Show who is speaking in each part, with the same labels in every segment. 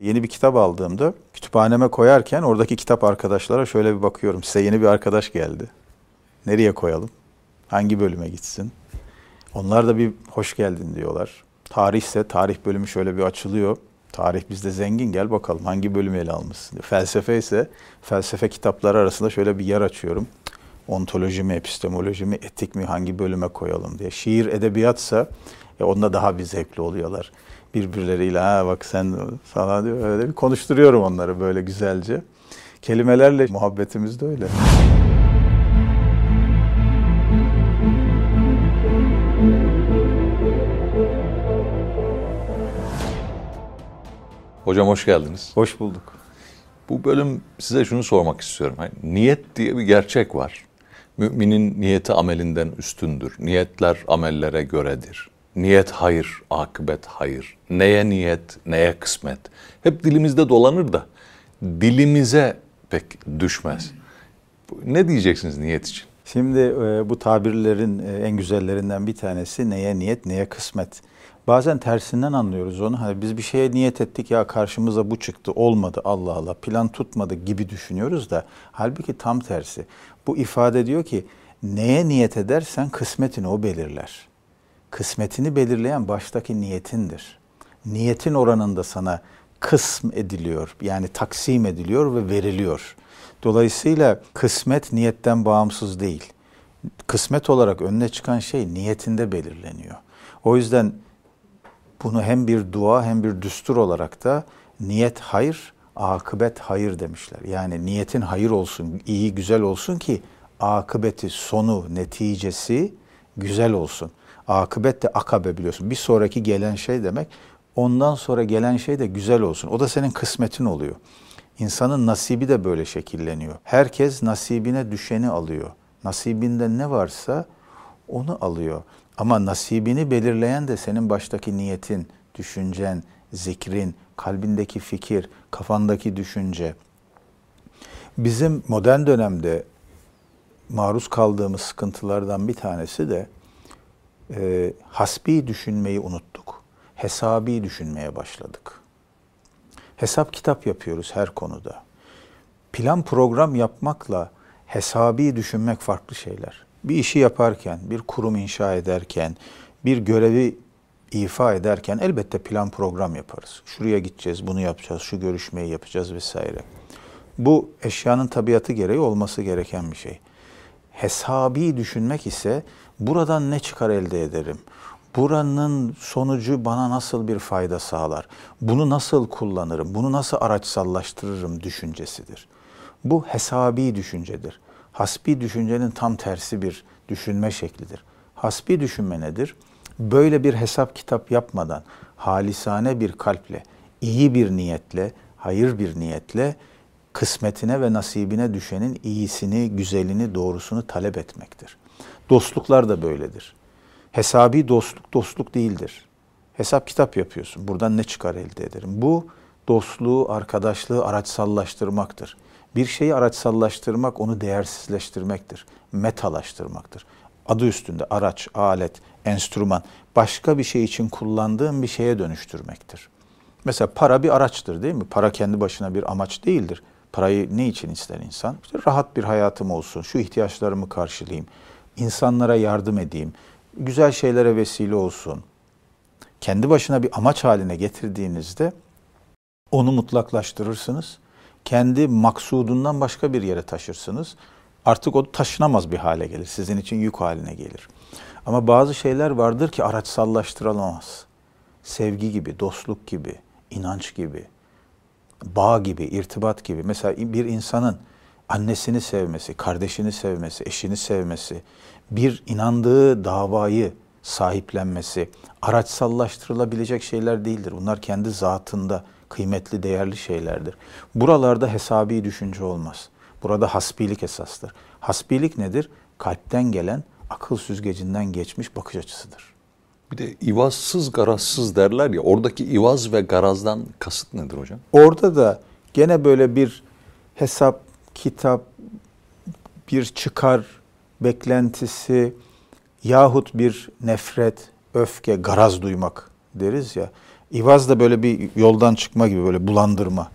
Speaker 1: Yeni bir kitap aldığımda kütüphaneme koyarken oradaki kitap arkadaşlara şöyle bir bakıyorum. Size yeni bir arkadaş geldi. Nereye koyalım? Hangi bölüme gitsin? Onlar da bir hoş geldin diyorlar. Tarihse tarih bölümü şöyle bir açılıyor. Tarih bizde zengin gel bakalım hangi bölümü ele almışsın. Felsefe ise felsefe kitapları arasında şöyle bir yer açıyorum. Ontoloji mi, epistemoloji mi, etik mi hangi bölüme koyalım diye. Şiir, edebiyatsa e, onda daha bir zevkli oluyorlar. Birbirleriyle ha bak sen falan diyor. Öyle bir konuşturuyorum onları böyle güzelce. Kelimelerle muhabbetimiz de öyle.
Speaker 2: Hocam hoş geldiniz.
Speaker 1: Hoş bulduk.
Speaker 2: Bu bölüm size şunu sormak istiyorum. Yani niyet diye bir gerçek var. Müminin niyeti amelinden üstündür. Niyetler amellere göredir. Niyet hayır, akıbet hayır. Neye niyet, neye kısmet. Hep dilimizde dolanır da dilimize pek düşmez. Ne diyeceksiniz niyet için?
Speaker 1: Şimdi e, bu tabirlerin e, en güzellerinden bir tanesi neye niyet, neye kısmet. Bazen tersinden anlıyoruz onu. Hani biz bir şeye niyet ettik ya karşımıza bu çıktı, olmadı Allah Allah, plan tutmadı gibi düşünüyoruz da halbuki tam tersi. Bu ifade diyor ki neye niyet edersen kısmetini o belirler. Kısmetini belirleyen baştaki niyetindir. Niyetin oranında sana kısm ediliyor. Yani taksim ediliyor ve veriliyor. Dolayısıyla kısmet niyetten bağımsız değil. Kısmet olarak önüne çıkan şey niyetinde belirleniyor. O yüzden bunu hem bir dua hem bir düstur olarak da niyet hayır, akıbet hayır demişler. Yani niyetin hayır olsun, iyi güzel olsun ki akıbeti, sonu, neticesi güzel olsun. Akıbet de akabe biliyorsun. Bir sonraki gelen şey demek. Ondan sonra gelen şey de güzel olsun. O da senin kısmetin oluyor. İnsanın nasibi de böyle şekilleniyor. Herkes nasibine düşeni alıyor. Nasibinde ne varsa onu alıyor. Ama nasibini belirleyen de senin baştaki niyetin, düşüncen, zikrin, kalbindeki fikir, kafandaki düşünce. Bizim modern dönemde maruz kaldığımız sıkıntılardan bir tanesi de e, hasbi düşünmeyi unuttuk. Hesabi düşünmeye başladık. Hesap kitap yapıyoruz her konuda. Plan program yapmakla hesabi düşünmek farklı şeyler bir işi yaparken, bir kurum inşa ederken, bir görevi ifa ederken elbette plan program yaparız. Şuraya gideceğiz, bunu yapacağız, şu görüşmeyi yapacağız vesaire. Bu eşyanın tabiatı gereği olması gereken bir şey. Hesabi düşünmek ise buradan ne çıkar elde ederim? Buranın sonucu bana nasıl bir fayda sağlar? Bunu nasıl kullanırım? Bunu nasıl araçsallaştırırım düşüncesidir. Bu hesabi düşüncedir. Hasbi düşüncenin tam tersi bir düşünme şeklidir. Hasbi düşünme nedir? Böyle bir hesap kitap yapmadan halisane bir kalple, iyi bir niyetle, hayır bir niyetle kısmetine ve nasibine düşenin iyisini, güzelini, doğrusunu talep etmektir. Dostluklar da böyledir. Hesabi dostluk dostluk değildir. Hesap kitap yapıyorsun. Buradan ne çıkar elde ederim? Bu dostluğu, arkadaşlığı araçsallaştırmaktır. Bir şeyi araçsallaştırmak onu değersizleştirmektir. Metalaştırmaktır. Adı üstünde araç, alet, enstrüman başka bir şey için kullandığın bir şeye dönüştürmektir. Mesela para bir araçtır değil mi? Para kendi başına bir amaç değildir. Parayı ne için ister insan? İşte rahat bir hayatım olsun, şu ihtiyaçlarımı karşılayayım, insanlara yardım edeyim, güzel şeylere vesile olsun. Kendi başına bir amaç haline getirdiğinizde onu mutlaklaştırırsınız kendi maksudundan başka bir yere taşırsınız. Artık o taşınamaz bir hale gelir. Sizin için yük haline gelir. Ama bazı şeyler vardır ki araçsallaştırılamaz. Sevgi gibi, dostluk gibi, inanç gibi, bağ gibi, irtibat gibi. Mesela bir insanın annesini sevmesi, kardeşini sevmesi, eşini sevmesi, bir inandığı davayı sahiplenmesi araçsallaştırılabilecek şeyler değildir. Bunlar kendi zatında kıymetli, değerli şeylerdir. Buralarda hesabi düşünce olmaz. Burada hasbilik esastır. Hasbilik nedir? Kalpten gelen, akıl süzgecinden geçmiş bakış açısıdır.
Speaker 2: Bir de ivazsız, garazsız derler ya. Oradaki ivaz ve garazdan kasıt nedir hocam?
Speaker 1: Orada da gene böyle bir hesap, kitap, bir çıkar beklentisi yahut bir nefret, öfke, garaz duymak deriz ya İvaz da böyle bir yoldan çıkma gibi böyle bulandırma.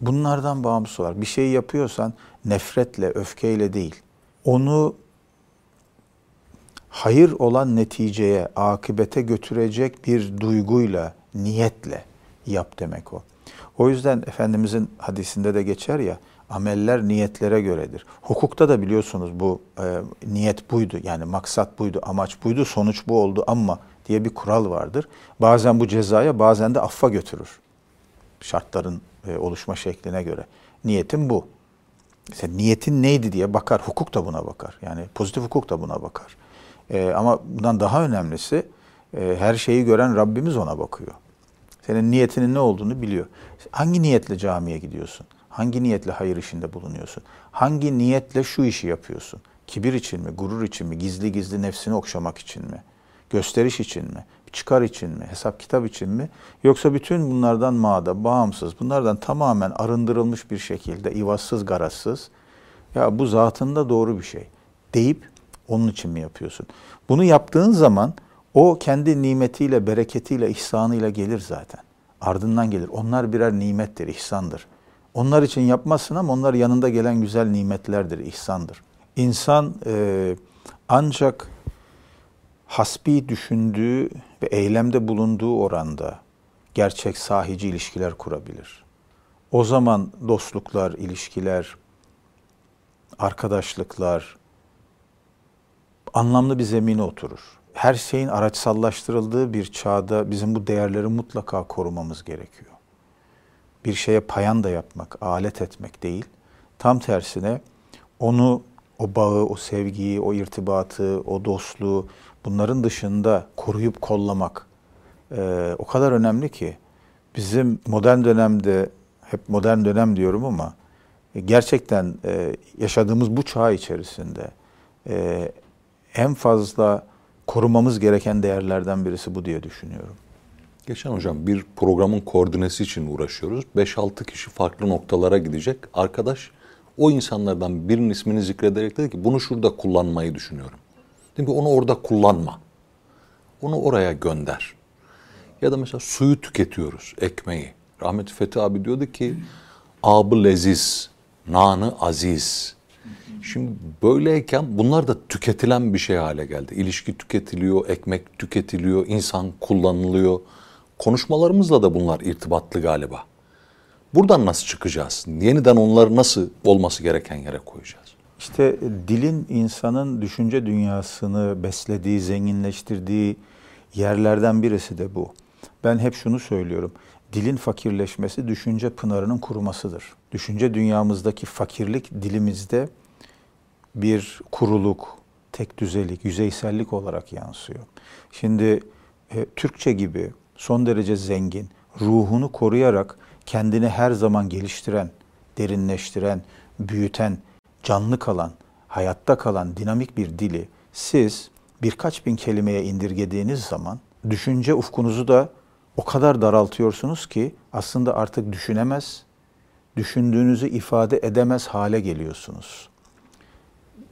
Speaker 1: Bunlardan bağımsız olarak bir şeyi yapıyorsan nefretle, öfkeyle değil. Onu hayır olan neticeye, akıbete götürecek bir duyguyla, niyetle yap demek o. O yüzden Efendimizin hadisinde de geçer ya, ameller niyetlere göredir. Hukukta da biliyorsunuz bu e, niyet buydu, yani maksat buydu, amaç buydu, sonuç bu oldu ama diye bir kural vardır. Bazen bu cezaya, bazen de affa götürür. Şartların e, oluşma şekline göre. Niyetin bu. Sen niyetin neydi diye bakar. Hukuk da buna bakar. Yani pozitif hukuk da buna bakar. E, ama bundan daha önemlisi e, her şeyi gören Rabbimiz ona bakıyor. Senin niyetinin ne olduğunu biliyor. Hangi niyetle camiye gidiyorsun? Hangi niyetle hayır işinde bulunuyorsun? Hangi niyetle şu işi yapıyorsun? Kibir için mi, gurur için mi, gizli gizli nefsini okşamak için mi? Gösteriş için mi? Çıkar için mi? Hesap kitap için mi? Yoksa bütün bunlardan mağda, bağımsız, bunlardan tamamen arındırılmış bir şekilde, ivazsız, garazsız, ya bu zatında doğru bir şey deyip onun için mi yapıyorsun? Bunu yaptığın zaman o kendi nimetiyle, bereketiyle, ihsanıyla gelir zaten. Ardından gelir. Onlar birer nimettir, ihsandır. Onlar için yapmazsın ama onlar yanında gelen güzel nimetlerdir, ihsandır. İnsan e, ancak hasbi düşündüğü ve eylemde bulunduğu oranda gerçek sahici ilişkiler kurabilir. O zaman dostluklar, ilişkiler, arkadaşlıklar anlamlı bir zemine oturur. Her şeyin araçsallaştırıldığı bir çağda bizim bu değerleri mutlaka korumamız gerekiyor. Bir şeye payan da yapmak, alet etmek değil. Tam tersine onu, o bağı, o sevgiyi, o irtibatı, o dostluğu, bunların dışında koruyup kollamak e, o kadar önemli ki bizim modern dönemde hep modern dönem diyorum ama e, gerçekten e, yaşadığımız bu çağ içerisinde e, en fazla korumamız gereken değerlerden birisi bu diye düşünüyorum.
Speaker 2: Geçen hocam bir programın koordinesi için uğraşıyoruz. 5-6 kişi farklı noktalara gidecek. Arkadaş o insanlardan birinin ismini zikrederek dedi ki bunu şurada kullanmayı düşünüyorum. Dedim ki onu orada kullanma. Onu oraya gönder. Ya da mesela suyu tüketiyoruz, ekmeği. Rahmetli Fethi abi diyordu ki abı leziz, nanı aziz. Şimdi böyleyken bunlar da tüketilen bir şey hale geldi. İlişki tüketiliyor, ekmek tüketiliyor, insan kullanılıyor. Konuşmalarımızla da bunlar irtibatlı galiba. Buradan nasıl çıkacağız? Yeniden onları nasıl olması gereken yere koyacağız?
Speaker 1: İşte e, dilin insanın düşünce dünyasını beslediği, zenginleştirdiği yerlerden birisi de bu. Ben hep şunu söylüyorum. Dilin fakirleşmesi düşünce pınarının kurumasıdır. Düşünce dünyamızdaki fakirlik dilimizde bir kuruluk, tek düzelik, yüzeysellik olarak yansıyor. Şimdi e, Türkçe gibi son derece zengin, ruhunu koruyarak kendini her zaman geliştiren, derinleştiren, büyüten, canlı kalan, hayatta kalan dinamik bir dili siz birkaç bin kelimeye indirgediğiniz zaman düşünce ufkunuzu da o kadar daraltıyorsunuz ki aslında artık düşünemez, düşündüğünüzü ifade edemez hale geliyorsunuz.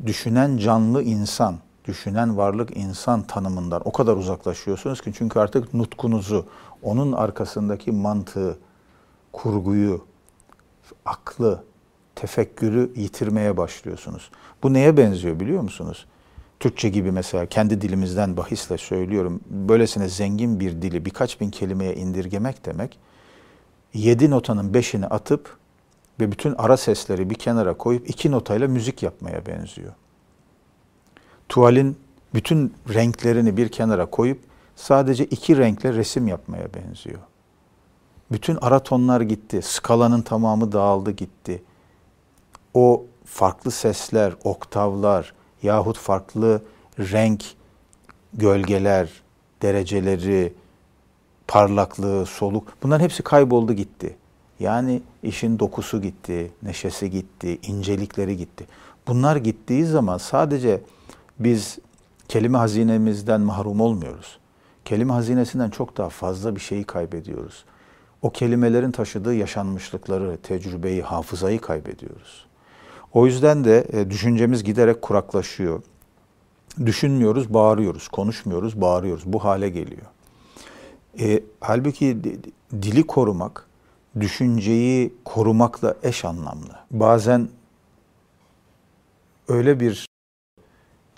Speaker 1: Düşünen canlı insan, düşünen varlık insan tanımından o kadar uzaklaşıyorsunuz ki çünkü artık nutkunuzu, onun arkasındaki mantığı, kurguyu, aklı, tefekkürü yitirmeye başlıyorsunuz. Bu neye benziyor biliyor musunuz? Türkçe gibi mesela kendi dilimizden bahisle söylüyorum. Böylesine zengin bir dili birkaç bin kelimeye indirgemek demek, yedi notanın beşini atıp ve bütün ara sesleri bir kenara koyup iki notayla müzik yapmaya benziyor. Tuvalin bütün renklerini bir kenara koyup sadece iki renkle resim yapmaya benziyor. Bütün ara tonlar gitti, skalanın tamamı dağıldı gitti o farklı sesler, oktavlar yahut farklı renk, gölgeler, dereceleri, parlaklığı, soluk bunların hepsi kayboldu gitti. Yani işin dokusu gitti, neşesi gitti, incelikleri gitti. Bunlar gittiği zaman sadece biz kelime hazinemizden mahrum olmuyoruz. Kelime hazinesinden çok daha fazla bir şeyi kaybediyoruz. O kelimelerin taşıdığı yaşanmışlıkları, tecrübeyi, hafızayı kaybediyoruz. O yüzden de e, düşüncemiz giderek kuraklaşıyor. Düşünmüyoruz, bağırıyoruz. Konuşmuyoruz, bağırıyoruz. Bu hale geliyor. E, halbuki dili korumak, düşünceyi korumakla eş anlamlı. Bazen öyle bir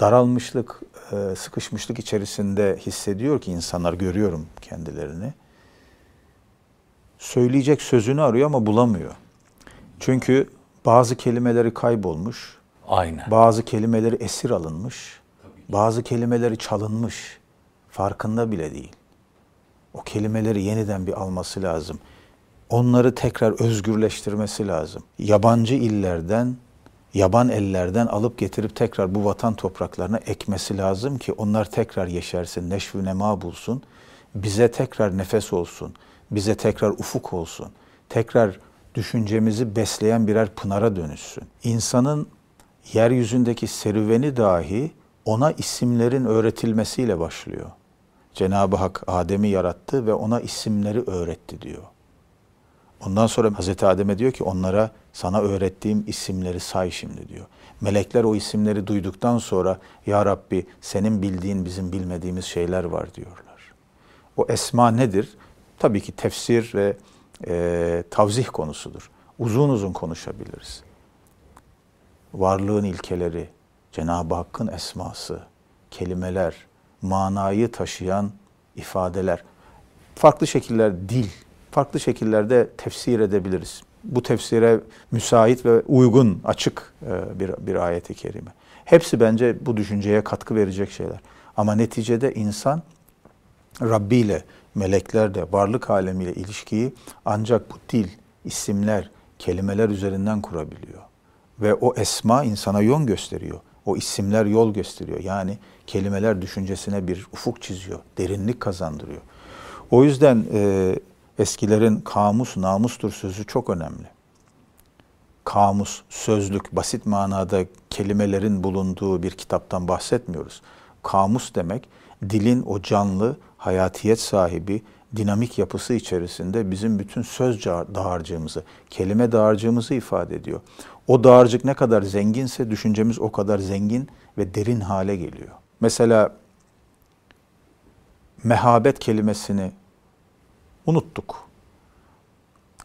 Speaker 1: daralmışlık, e, sıkışmışlık içerisinde hissediyor ki insanlar görüyorum kendilerini. Söyleyecek sözünü arıyor ama bulamıyor. Çünkü bazı kelimeleri kaybolmuş.
Speaker 2: Aynen.
Speaker 1: Bazı kelimeleri esir alınmış. Bazı kelimeleri çalınmış. Farkında bile değil. O kelimeleri yeniden bir alması lazım. Onları tekrar özgürleştirmesi lazım. Yabancı illerden, yaban ellerden alıp getirip tekrar bu vatan topraklarına ekmesi lazım ki onlar tekrar yeşersin, neşv nema bulsun. Bize tekrar nefes olsun, bize tekrar ufuk olsun. Tekrar düşüncemizi besleyen birer pınara dönüşsün. İnsanın yeryüzündeki serüveni dahi ona isimlerin öğretilmesiyle başlıyor. Cenab-ı Hak Adem'i yarattı ve ona isimleri öğretti diyor. Ondan sonra Hazreti Adem'e diyor ki onlara sana öğrettiğim isimleri say şimdi diyor. Melekler o isimleri duyduktan sonra Ya Rabbi senin bildiğin bizim bilmediğimiz şeyler var diyorlar. O esma nedir? Tabii ki tefsir ve e, tavzih konusudur. Uzun uzun konuşabiliriz. Varlığın ilkeleri, Cenab-ı Hakk'ın esması, kelimeler, manayı taşıyan ifadeler, farklı şekiller dil, farklı şekillerde tefsir edebiliriz. Bu tefsire müsait ve uygun, açık e, bir, bir ayeti kerime. Hepsi bence bu düşünceye katkı verecek şeyler. Ama neticede insan Rabbi ile, meleklerle, varlık alemiyle ilişkiyi ancak bu dil, isimler, kelimeler üzerinden kurabiliyor. Ve o esma insana yön gösteriyor. O isimler yol gösteriyor. Yani kelimeler düşüncesine bir ufuk çiziyor, derinlik kazandırıyor. O yüzden e, eskilerin kamus, namustur sözü çok önemli. Kamus, sözlük, basit manada kelimelerin bulunduğu bir kitaptan bahsetmiyoruz. Kamus demek dilin o canlı, hayatiyet sahibi, dinamik yapısı içerisinde bizim bütün söz dağarcığımızı, kelime dağarcığımızı ifade ediyor. O dağarcık ne kadar zenginse düşüncemiz o kadar zengin ve derin hale geliyor. Mesela mehabet kelimesini unuttuk.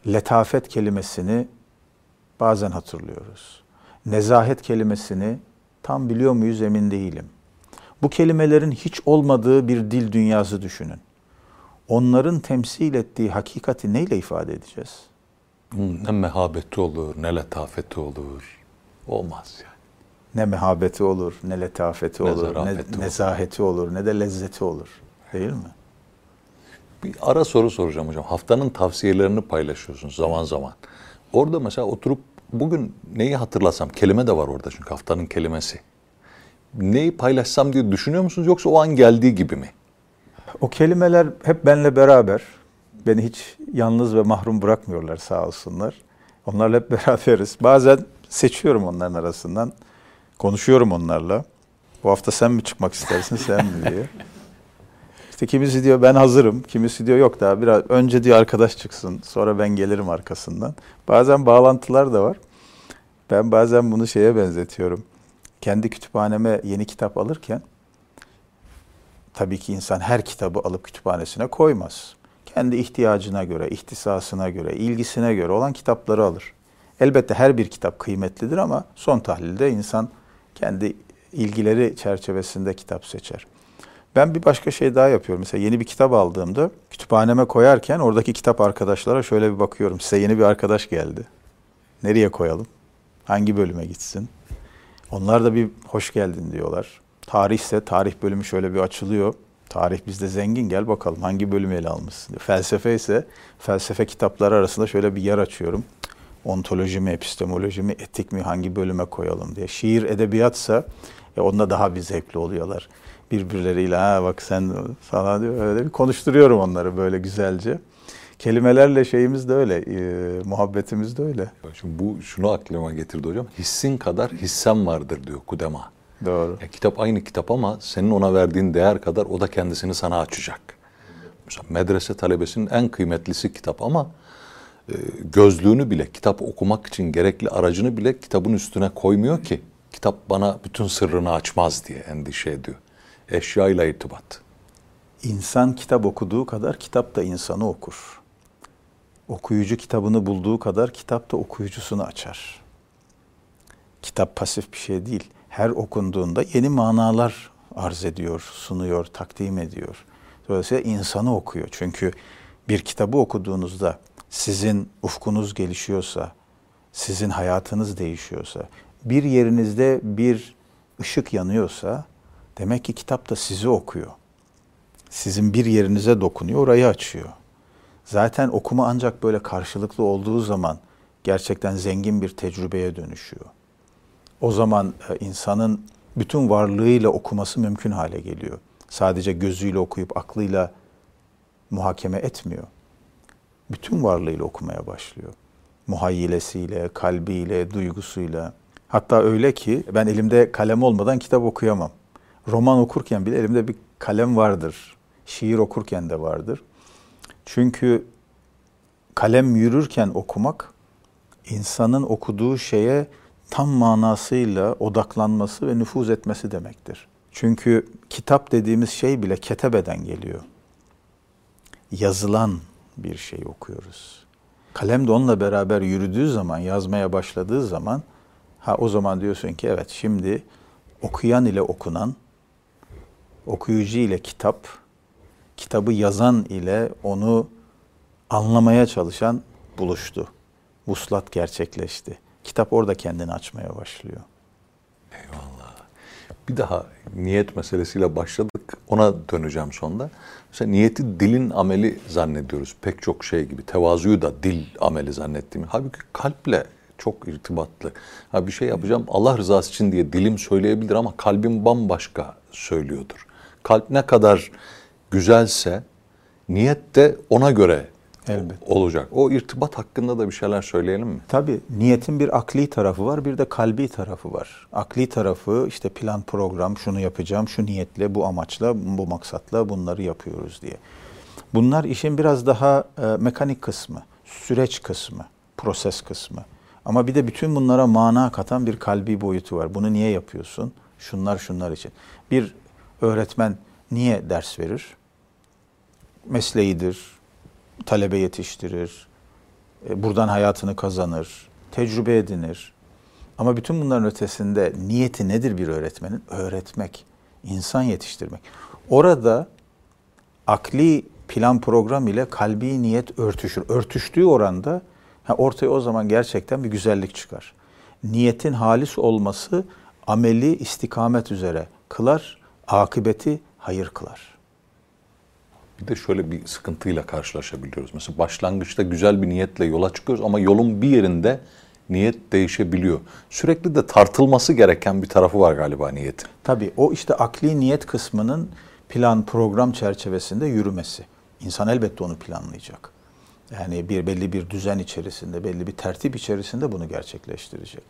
Speaker 1: Letafet kelimesini bazen hatırlıyoruz. Nezahet kelimesini tam biliyor muyuz emin değilim. Bu kelimelerin hiç olmadığı bir dil dünyası düşünün. Onların temsil ettiği hakikati neyle ifade edeceğiz?
Speaker 2: Ne mehabeti olur, ne letafeti olur. Olmaz yani.
Speaker 1: Ne mehabeti olur, ne letafeti ne olur, ne olur. nezaheti olur, ne de lezzeti olur. Değil mi?
Speaker 2: Bir ara soru soracağım hocam. Haftanın tavsiyelerini paylaşıyorsunuz zaman zaman. Orada mesela oturup bugün neyi hatırlasam, kelime de var orada çünkü haftanın kelimesi. Neyi paylaşsam diye düşünüyor musunuz yoksa o an geldiği gibi mi?
Speaker 1: O kelimeler hep benle beraber. Beni hiç yalnız ve mahrum bırakmıyorlar sağ olsunlar. Onlarla hep beraberiz. Bazen seçiyorum onların arasından. Konuşuyorum onlarla. Bu hafta sen mi çıkmak istersin sen mi diye. İşte kimisi diyor ben hazırım, kimisi diyor yok daha biraz önce diyor arkadaş çıksın, sonra ben gelirim arkasından. Bazen bağlantılar da var. Ben bazen bunu şeye benzetiyorum. Kendi kütüphaneme yeni kitap alırken tabii ki insan her kitabı alıp kütüphanesine koymaz. Kendi ihtiyacına göre, ihtisasına göre, ilgisine göre olan kitapları alır. Elbette her bir kitap kıymetlidir ama son tahlilde insan kendi ilgileri çerçevesinde kitap seçer. Ben bir başka şey daha yapıyorum. Mesela yeni bir kitap aldığımda kütüphaneme koyarken oradaki kitap arkadaşlara şöyle bir bakıyorum. Size yeni bir arkadaş geldi. Nereye koyalım? Hangi bölüme gitsin? Onlar da bir hoş geldin diyorlar. Tarih ise tarih bölümü şöyle bir açılıyor. Tarih bizde zengin gel bakalım hangi bölümü ele almışsın. Felsefe ise felsefe kitapları arasında şöyle bir yer açıyorum. Ontoloji mi, epistemoloji mi, etik mi hangi bölüme koyalım diye. Şiir, edebiyatsa e, onda daha bir zevkli oluyorlar birbirleriyle ha bak sen falan diyor öyle bir konuşturuyorum onları böyle güzelce. Kelimelerle şeyimiz de öyle, e, muhabbetimiz de öyle.
Speaker 2: Şimdi bu şunu aklıma getirdi hocam. Hissin kadar hissem vardır diyor Kudema.
Speaker 1: Doğru.
Speaker 2: Ya, kitap aynı kitap ama senin ona verdiğin değer kadar o da kendisini sana açacak. Mesela medrese talebesinin en kıymetlisi kitap ama e, gözlüğünü bile, kitap okumak için gerekli aracını bile kitabın üstüne koymuyor ki. Kitap bana bütün sırrını açmaz diye endişe ediyor eşyayla irtibat.
Speaker 1: İnsan kitap okuduğu kadar kitap da insanı okur. Okuyucu kitabını bulduğu kadar kitap da okuyucusunu açar. Kitap pasif bir şey değil. Her okunduğunda yeni manalar arz ediyor, sunuyor, takdim ediyor. Dolayısıyla insanı okuyor. Çünkü bir kitabı okuduğunuzda sizin ufkunuz gelişiyorsa, sizin hayatınız değişiyorsa, bir yerinizde bir ışık yanıyorsa demek ki kitap da sizi okuyor. Sizin bir yerinize dokunuyor, orayı açıyor. Zaten okuma ancak böyle karşılıklı olduğu zaman gerçekten zengin bir tecrübeye dönüşüyor. O zaman e, insanın bütün varlığıyla okuması mümkün hale geliyor. Sadece gözüyle okuyup aklıyla muhakeme etmiyor. Bütün varlığıyla okumaya başlıyor. Muhayyilesiyle, kalbiyle, duygusuyla. Hatta öyle ki ben elimde kalem olmadan kitap okuyamam. Roman okurken bile elimde bir kalem vardır. Şiir okurken de vardır. Çünkü kalem yürürken okumak insanın okuduğu şeye tam manasıyla odaklanması ve nüfuz etmesi demektir. Çünkü kitap dediğimiz şey bile ketebeden geliyor. Yazılan bir şey okuyoruz. Kalem de onunla beraber yürüdüğü zaman, yazmaya başladığı zaman ha o zaman diyorsun ki evet şimdi okuyan ile okunan, okuyucu ile kitap, kitabı yazan ile onu anlamaya çalışan buluştu. Vuslat gerçekleşti. Kitap orada kendini açmaya başlıyor.
Speaker 2: Eyvallah. Bir daha niyet meselesiyle başladık. Ona döneceğim sonunda. Mesela niyeti dilin ameli zannediyoruz. Pek çok şey gibi. Tevazuyu da dil ameli zannettiğimi. Halbuki kalple çok irtibatlı. Ha bir şey yapacağım Allah rızası için diye dilim söyleyebilir ama kalbim bambaşka söylüyordur. Kalp ne kadar güzelse niyet de ona göre Elbet. olacak. O irtibat hakkında da bir şeyler söyleyelim mi?
Speaker 1: Tabii niyetin bir akli tarafı var bir de kalbi tarafı var. Akli tarafı işte plan program şunu yapacağım şu niyetle bu amaçla bu maksatla bunları yapıyoruz diye. Bunlar işin biraz daha e, mekanik kısmı, süreç kısmı, proses kısmı. Ama bir de bütün bunlara mana katan bir kalbi boyutu var. Bunu niye yapıyorsun? Şunlar şunlar için. Bir öğretmen niye ders verir? Mesleğidir, talebe yetiştirir, e, buradan hayatını kazanır, tecrübe edinir. Ama bütün bunların ötesinde niyeti nedir bir öğretmenin? Öğretmek, insan yetiştirmek. Orada akli plan program ile kalbi niyet örtüşür. Örtüştüğü oranda ortaya o zaman gerçekten bir güzellik çıkar. Niyetin halis olması ameli istikamet üzere kılar, akıbeti hayır kılar.
Speaker 2: Bir de şöyle bir sıkıntıyla karşılaşabiliyoruz. Mesela başlangıçta güzel bir niyetle yola çıkıyoruz ama yolun bir yerinde niyet değişebiliyor. Sürekli de tartılması gereken bir tarafı var galiba niyetin.
Speaker 1: Tabii o işte akli niyet kısmının plan program çerçevesinde yürümesi. İnsan elbette onu planlayacak. Yani bir belli bir düzen içerisinde, belli bir tertip içerisinde bunu gerçekleştirecek.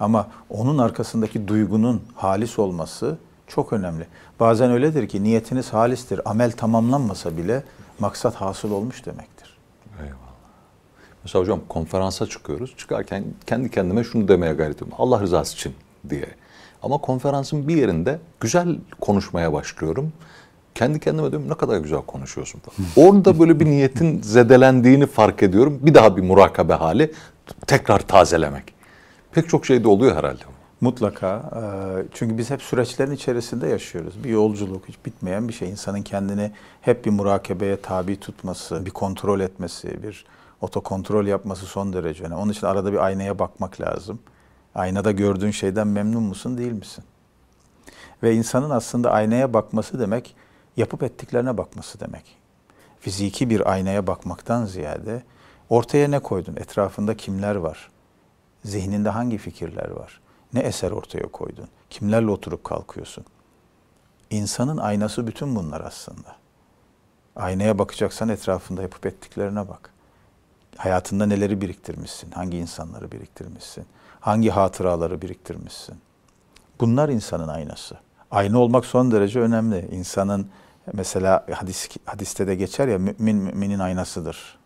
Speaker 1: Ama onun arkasındaki duygunun halis olması çok önemli. Bazen öyledir ki niyetiniz halistir. Amel tamamlanmasa bile maksat hasıl olmuş demektir.
Speaker 2: Eyvallah. Mesela hocam konferansa çıkıyoruz. Çıkarken kendi kendime şunu demeye gayret ediyorum. Allah rızası için diye. Ama konferansın bir yerinde güzel konuşmaya başlıyorum. Kendi kendime diyorum ne kadar güzel konuşuyorsun. Orada böyle bir niyetin zedelendiğini fark ediyorum. Bir daha bir murakabe hali tekrar tazelemek. Pek çok şey de oluyor herhalde.
Speaker 1: Mutlaka. Çünkü biz hep süreçlerin içerisinde yaşıyoruz. Bir yolculuk, hiç bitmeyen bir şey. İnsanın kendini hep bir murakebeye tabi tutması, bir kontrol etmesi, bir otokontrol yapması son derece önemli. Onun için arada bir aynaya bakmak lazım. Aynada gördüğün şeyden memnun musun, değil misin? Ve insanın aslında aynaya bakması demek, yapıp ettiklerine bakması demek. Fiziki bir aynaya bakmaktan ziyade ortaya ne koydun, etrafında kimler var, zihninde hangi fikirler var, ne eser ortaya koydun? Kimlerle oturup kalkıyorsun? İnsanın aynası bütün bunlar aslında. Aynaya bakacaksan etrafında yapıp ettiklerine bak. Hayatında neleri biriktirmişsin? Hangi insanları biriktirmişsin? Hangi hatıraları biriktirmişsin? Bunlar insanın aynası. Ayna olmak son derece önemli. İnsanın mesela hadis, hadiste de geçer ya mümin müminin aynasıdır.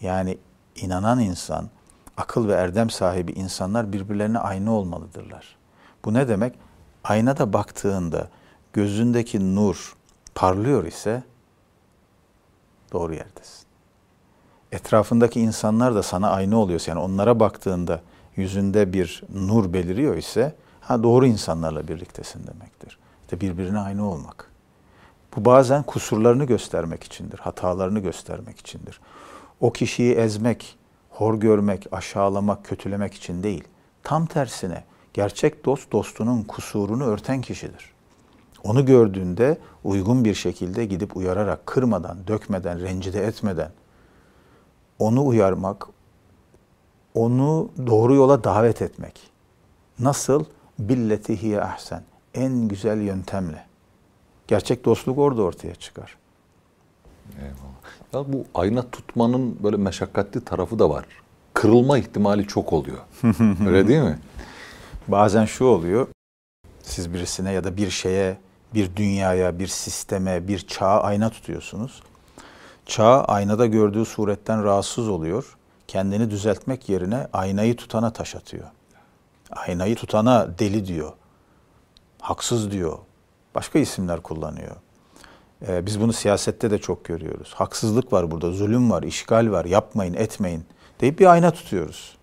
Speaker 1: Yani inanan insan akıl ve erdem sahibi insanlar birbirlerine aynı olmalıdırlar. Bu ne demek? Aynada baktığında gözündeki nur parlıyor ise doğru yerdesin. Etrafındaki insanlar da sana aynı oluyorsa yani onlara baktığında yüzünde bir nur beliriyor ise ha doğru insanlarla birliktesin demektir. İşte birbirine aynı olmak. Bu bazen kusurlarını göstermek içindir, hatalarını göstermek içindir. O kişiyi ezmek, hor görmek, aşağılamak, kötülemek için değil. Tam tersine gerçek dost dostunun kusurunu örten kişidir. Onu gördüğünde uygun bir şekilde gidip uyararak, kırmadan, dökmeden, rencide etmeden onu uyarmak, onu doğru yola davet etmek. Nasıl? Billeti hiye ahsen. En güzel yöntemle. Gerçek dostluk orada ortaya çıkar.
Speaker 2: Eyvallah. Ya bu ayna tutmanın böyle meşakkatli tarafı da var. Kırılma ihtimali çok oluyor. Öyle değil mi?
Speaker 1: Bazen şu oluyor. Siz birisine ya da bir şeye, bir dünyaya, bir sisteme, bir çağa ayna tutuyorsunuz. Çağ aynada gördüğü suretten rahatsız oluyor. Kendini düzeltmek yerine aynayı tutana taş atıyor. Aynayı tutana deli diyor. Haksız diyor. Başka isimler kullanıyor. Ee, biz bunu siyasette de çok görüyoruz. Haksızlık var burada, zulüm var, işgal var, yapmayın, etmeyin deyip bir ayna tutuyoruz.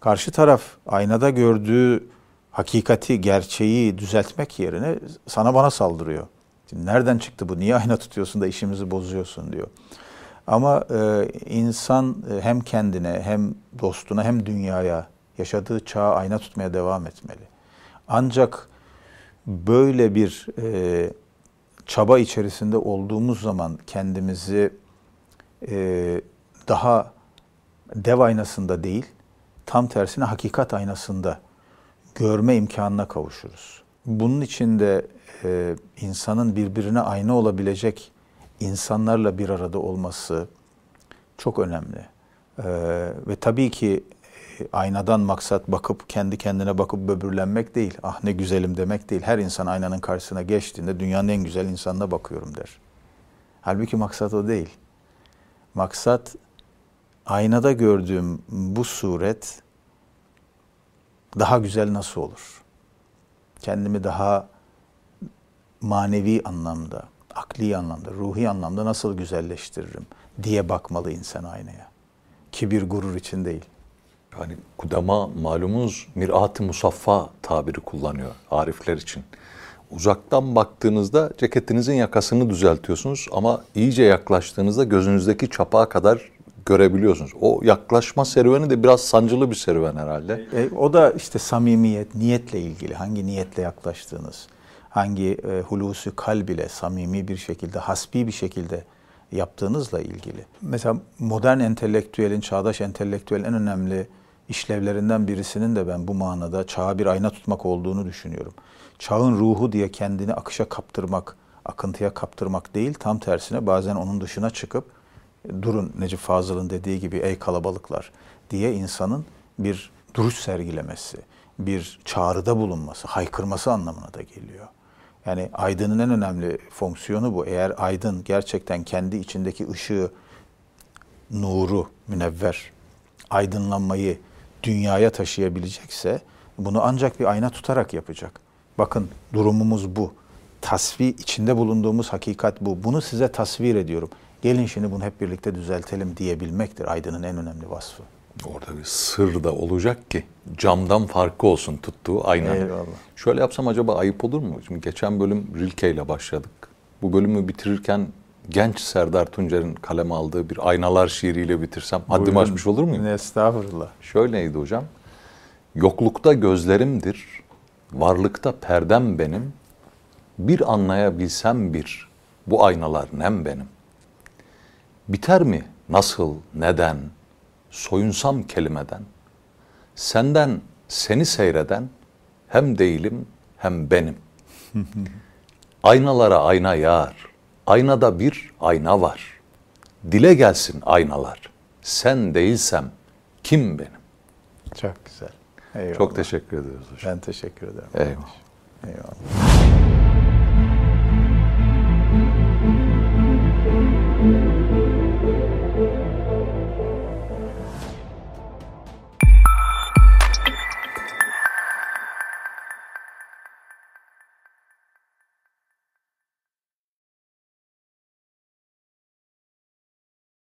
Speaker 1: Karşı taraf aynada gördüğü hakikati, gerçeği düzeltmek yerine sana bana saldırıyor. Şimdi nereden çıktı bu? Niye ayna tutuyorsun da işimizi bozuyorsun diyor. Ama e, insan e, hem kendine hem dostuna hem dünyaya yaşadığı çağa ayna tutmaya devam etmeli. Ancak böyle bir e, çaba içerisinde olduğumuz zaman kendimizi e, daha dev aynasında değil, tam tersine hakikat aynasında görme imkanına kavuşuruz. Bunun için de e, insanın birbirine ayna olabilecek insanlarla bir arada olması çok önemli. E, ve tabii ki aynadan maksat bakıp kendi kendine bakıp böbürlenmek değil. Ah ne güzelim demek değil. Her insan aynanın karşısına geçtiğinde dünyanın en güzel insanına bakıyorum der. Halbuki maksat o değil. Maksat aynada gördüğüm bu suret daha güzel nasıl olur? Kendimi daha manevi anlamda, akli anlamda, ruhi anlamda nasıl güzelleştiririm diye bakmalı insan aynaya. Kibir, gurur için değil.
Speaker 2: Yani kudama malumunuz mirat-ı musaffa tabiri kullanıyor arifler için. Uzaktan baktığınızda ceketinizin yakasını düzeltiyorsunuz ama iyice yaklaştığınızda gözünüzdeki çapağa kadar görebiliyorsunuz. O yaklaşma serüveni de biraz sancılı bir serüven herhalde.
Speaker 1: E, o da işte samimiyet, niyetle ilgili. Hangi niyetle yaklaştığınız, hangi e, hulusu kalb ile samimi bir şekilde, hasbi bir şekilde yaptığınızla ilgili. Mesela modern entelektüelin, çağdaş entelektüelin en önemli işlevlerinden birisinin de ben bu manada çağa bir ayna tutmak olduğunu düşünüyorum. Çağın ruhu diye kendini akışa kaptırmak, akıntıya kaptırmak değil, tam tersine bazen onun dışına çıkıp durun Necip Fazıl'ın dediği gibi ey kalabalıklar diye insanın bir duruş sergilemesi, bir çağrıda bulunması, haykırması anlamına da geliyor. Yani aydının en önemli fonksiyonu bu. Eğer aydın gerçekten kendi içindeki ışığı, nuru, münevver, aydınlanmayı dünyaya taşıyabilecekse bunu ancak bir ayna tutarak yapacak. Bakın durumumuz bu. Tasvi içinde bulunduğumuz hakikat bu. Bunu size tasvir ediyorum. Gelin şimdi bunu hep birlikte düzeltelim diyebilmektir aydının en önemli vasfı.
Speaker 2: Orada bir sır da olacak ki camdan farkı olsun tuttuğu ayna.
Speaker 1: Eyvallah.
Speaker 2: Şöyle yapsam acaba ayıp olur mu? Şimdi geçen bölüm Rilke ile başladık. Bu bölümü bitirirken genç Serdar Tuncer'in kaleme aldığı bir aynalar şiiriyle bitirsem haddimi
Speaker 1: Buyurun.
Speaker 2: aşmış olur muyum?
Speaker 1: Estağfurullah.
Speaker 2: Şöyleydi hocam. Yoklukta gözlerimdir, varlıkta perdem benim. Bir anlayabilsem bir, bu aynalar nem benim. Biter mi, nasıl, neden, soyunsam kelimeden. Senden seni seyreden hem değilim hem benim. Aynalara ayna yar, aynada bir ayna var. Dile gelsin aynalar, sen değilsem kim benim?
Speaker 1: Çok güzel. Eyvallah.
Speaker 2: Çok teşekkür ediyoruz hocam.
Speaker 1: Ben teşekkür ederim.
Speaker 2: Eyvallah.
Speaker 1: Eyvallah.